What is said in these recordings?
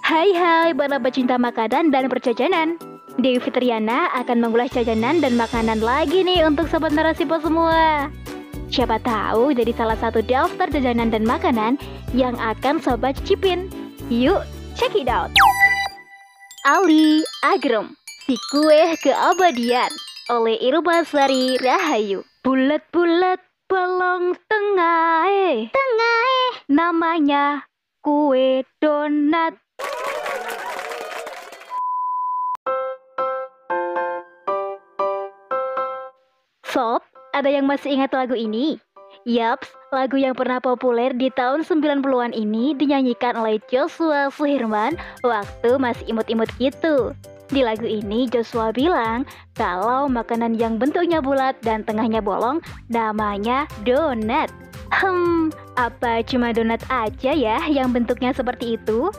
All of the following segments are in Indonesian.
Hai hai para pecinta makanan dan perjajanan. Dewi Fitriana akan mengulas jajanan dan makanan lagi nih untuk sobat narasipo semua. Siapa tahu jadi salah satu daftar jajanan dan makanan yang akan sobat cicipin. Yuk check it out. Ali Agrem Si Kue Keabadian oleh Irmasari Rahayu. Bulat-bulat bolong tengah eh Tengah eh Namanya kue donat Sob, ada yang masih ingat lagu ini? Yaps, lagu yang pernah populer di tahun 90-an ini dinyanyikan oleh Joshua Suherman waktu masih imut-imut gitu. Di lagu ini Joshua bilang kalau makanan yang bentuknya bulat dan tengahnya bolong namanya donat. Hmm, apa cuma donat aja ya yang bentuknya seperti itu?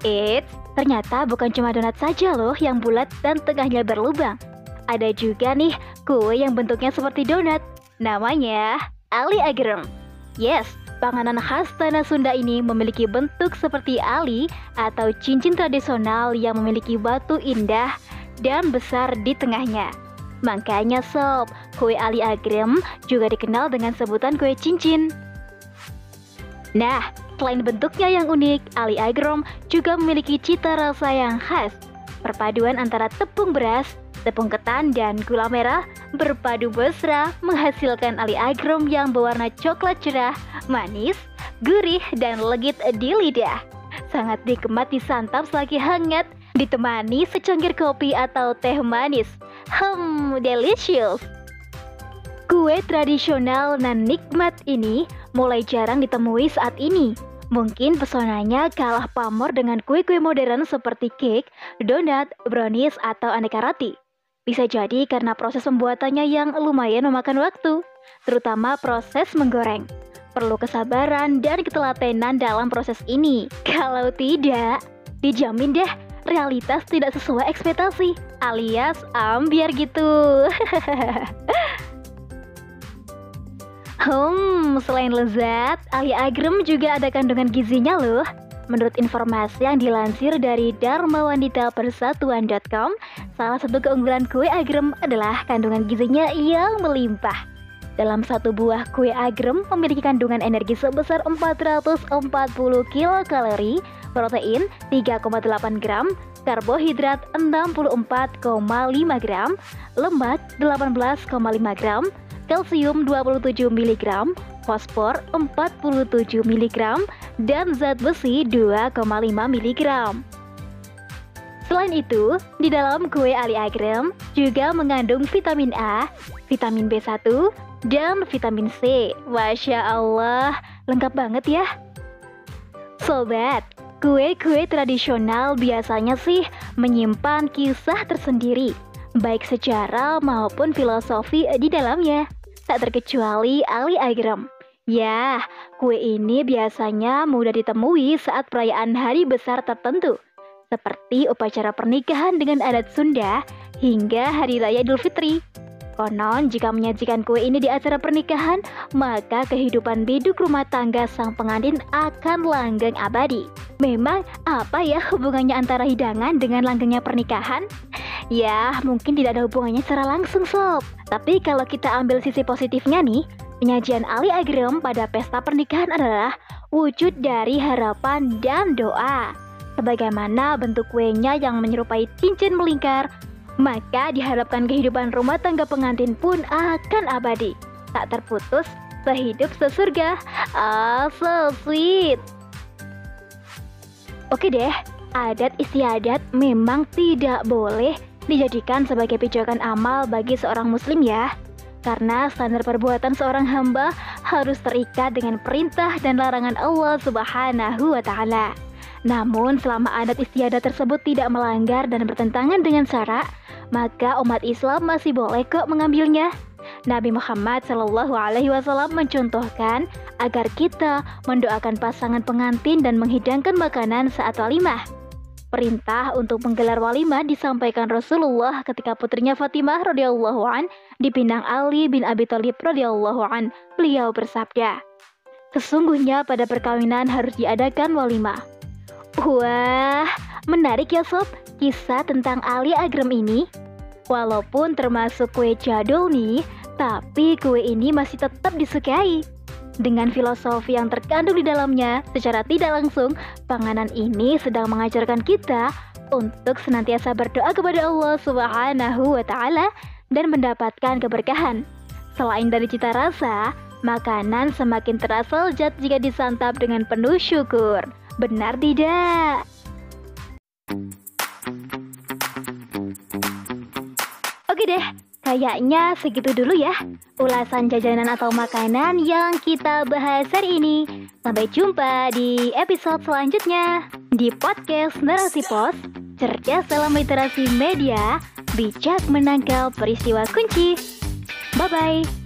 Eits, ternyata bukan cuma donat saja loh yang bulat dan tengahnya berlubang. Ada juga nih kue yang bentuknya seperti donat. Namanya Ali Agrem. Yes, panganan khas tanah Sunda ini memiliki bentuk seperti ali atau cincin tradisional yang memiliki batu indah dan besar di tengahnya. Makanya sob, kue Ali Agrem juga dikenal dengan sebutan kue cincin. Nah, selain bentuknya yang unik, Ali Agrem juga memiliki cita rasa yang khas. Perpaduan antara tepung beras, tepung ketan, dan gula merah berpadu mesra menghasilkan Ali Agrem yang berwarna coklat cerah, manis, gurih, dan legit di lidah. Sangat nikmat disantap selagi hangat, ditemani secangkir kopi atau teh manis. Hmm, delicious! Kue tradisional dan nikmat ini mulai jarang ditemui saat ini. Mungkin pesonanya kalah pamor dengan kue-kue modern seperti cake, donat, brownies, atau aneka roti. Bisa jadi karena proses pembuatannya yang lumayan memakan waktu, terutama proses menggoreng. Perlu kesabaran dan ketelatenan dalam proses ini. Kalau tidak, dijamin deh realitas tidak sesuai ekspektasi, alias ambiar gitu. Hmm, selain lezat, Ali Agrem juga ada kandungan gizinya loh. Menurut informasi yang dilansir dari dharmawanditapersatuan.com, salah satu keunggulan kue agrem adalah kandungan gizinya yang melimpah. Dalam satu buah kue agrem memiliki kandungan energi sebesar 440 kilokalori, protein 3,8 gram, karbohidrat 64,5 gram, lemak 18,5 gram, kalsium 27 mg, fosfor 47 mg, dan zat besi 2,5 mg. Selain itu, di dalam kue Ali Agrem juga mengandung vitamin A, vitamin B1, dan vitamin C. Masya Allah, lengkap banget ya. Sobat, kue-kue tradisional biasanya sih menyimpan kisah tersendiri, baik secara maupun filosofi di dalamnya. Tak terkecuali Ali Agrem. Ya, kue ini biasanya mudah ditemui saat perayaan hari besar tertentu, seperti upacara pernikahan dengan adat Sunda hingga Hari Raya Idul Fitri. Konon, jika menyajikan kue ini di acara pernikahan, maka kehidupan biduk rumah tangga sang pengantin akan langgeng abadi. Memang apa ya hubungannya antara hidangan dengan langgengnya pernikahan? Ya, mungkin tidak ada hubungannya secara langsung, sob. Tapi kalau kita ambil sisi positifnya nih, penyajian Ali Agrem pada pesta pernikahan adalah wujud dari harapan dan doa. Sebagaimana bentuk kuenya yang menyerupai cincin melingkar, maka diharapkan kehidupan rumah tangga pengantin pun akan abadi. Tak terputus, sehidup sesurga. Ah, so sweet. Oke deh, adat istiadat memang tidak boleh dijadikan sebagai pijakan amal bagi seorang muslim ya. Karena standar perbuatan seorang hamba harus terikat dengan perintah dan larangan Allah Subhanahu wa taala. Namun selama adat istiadat tersebut tidak melanggar dan bertentangan dengan syarak, maka umat Islam masih boleh kok mengambilnya. Nabi Muhammad Shallallahu Alaihi Wasallam mencontohkan agar kita mendoakan pasangan pengantin dan menghidangkan makanan saat walimah. Perintah untuk menggelar walimah disampaikan Rasulullah ketika putrinya Fatimah radhiyallahu an dipinang Ali bin Abi Thalib radhiyallahu an. Beliau bersabda, Sesungguhnya pada perkawinan harus diadakan walimah. Wah, menarik ya sob kisah tentang Ali Agrem ini. Walaupun termasuk kue jadul nih, tapi kue ini masih tetap disukai. Dengan filosofi yang terkandung di dalamnya, secara tidak langsung, panganan ini sedang mengajarkan kita untuk senantiasa berdoa kepada Allah Subhanahu wa taala dan mendapatkan keberkahan. Selain dari cita rasa, makanan semakin terasa lezat jika disantap dengan penuh syukur. Benar tidak? Oke deh, kayaknya segitu dulu ya ulasan jajanan atau makanan yang kita bahas hari ini. Sampai jumpa di episode selanjutnya di podcast Narasi Pos, cerdas dalam literasi media, bijak menangkal peristiwa kunci. Bye-bye.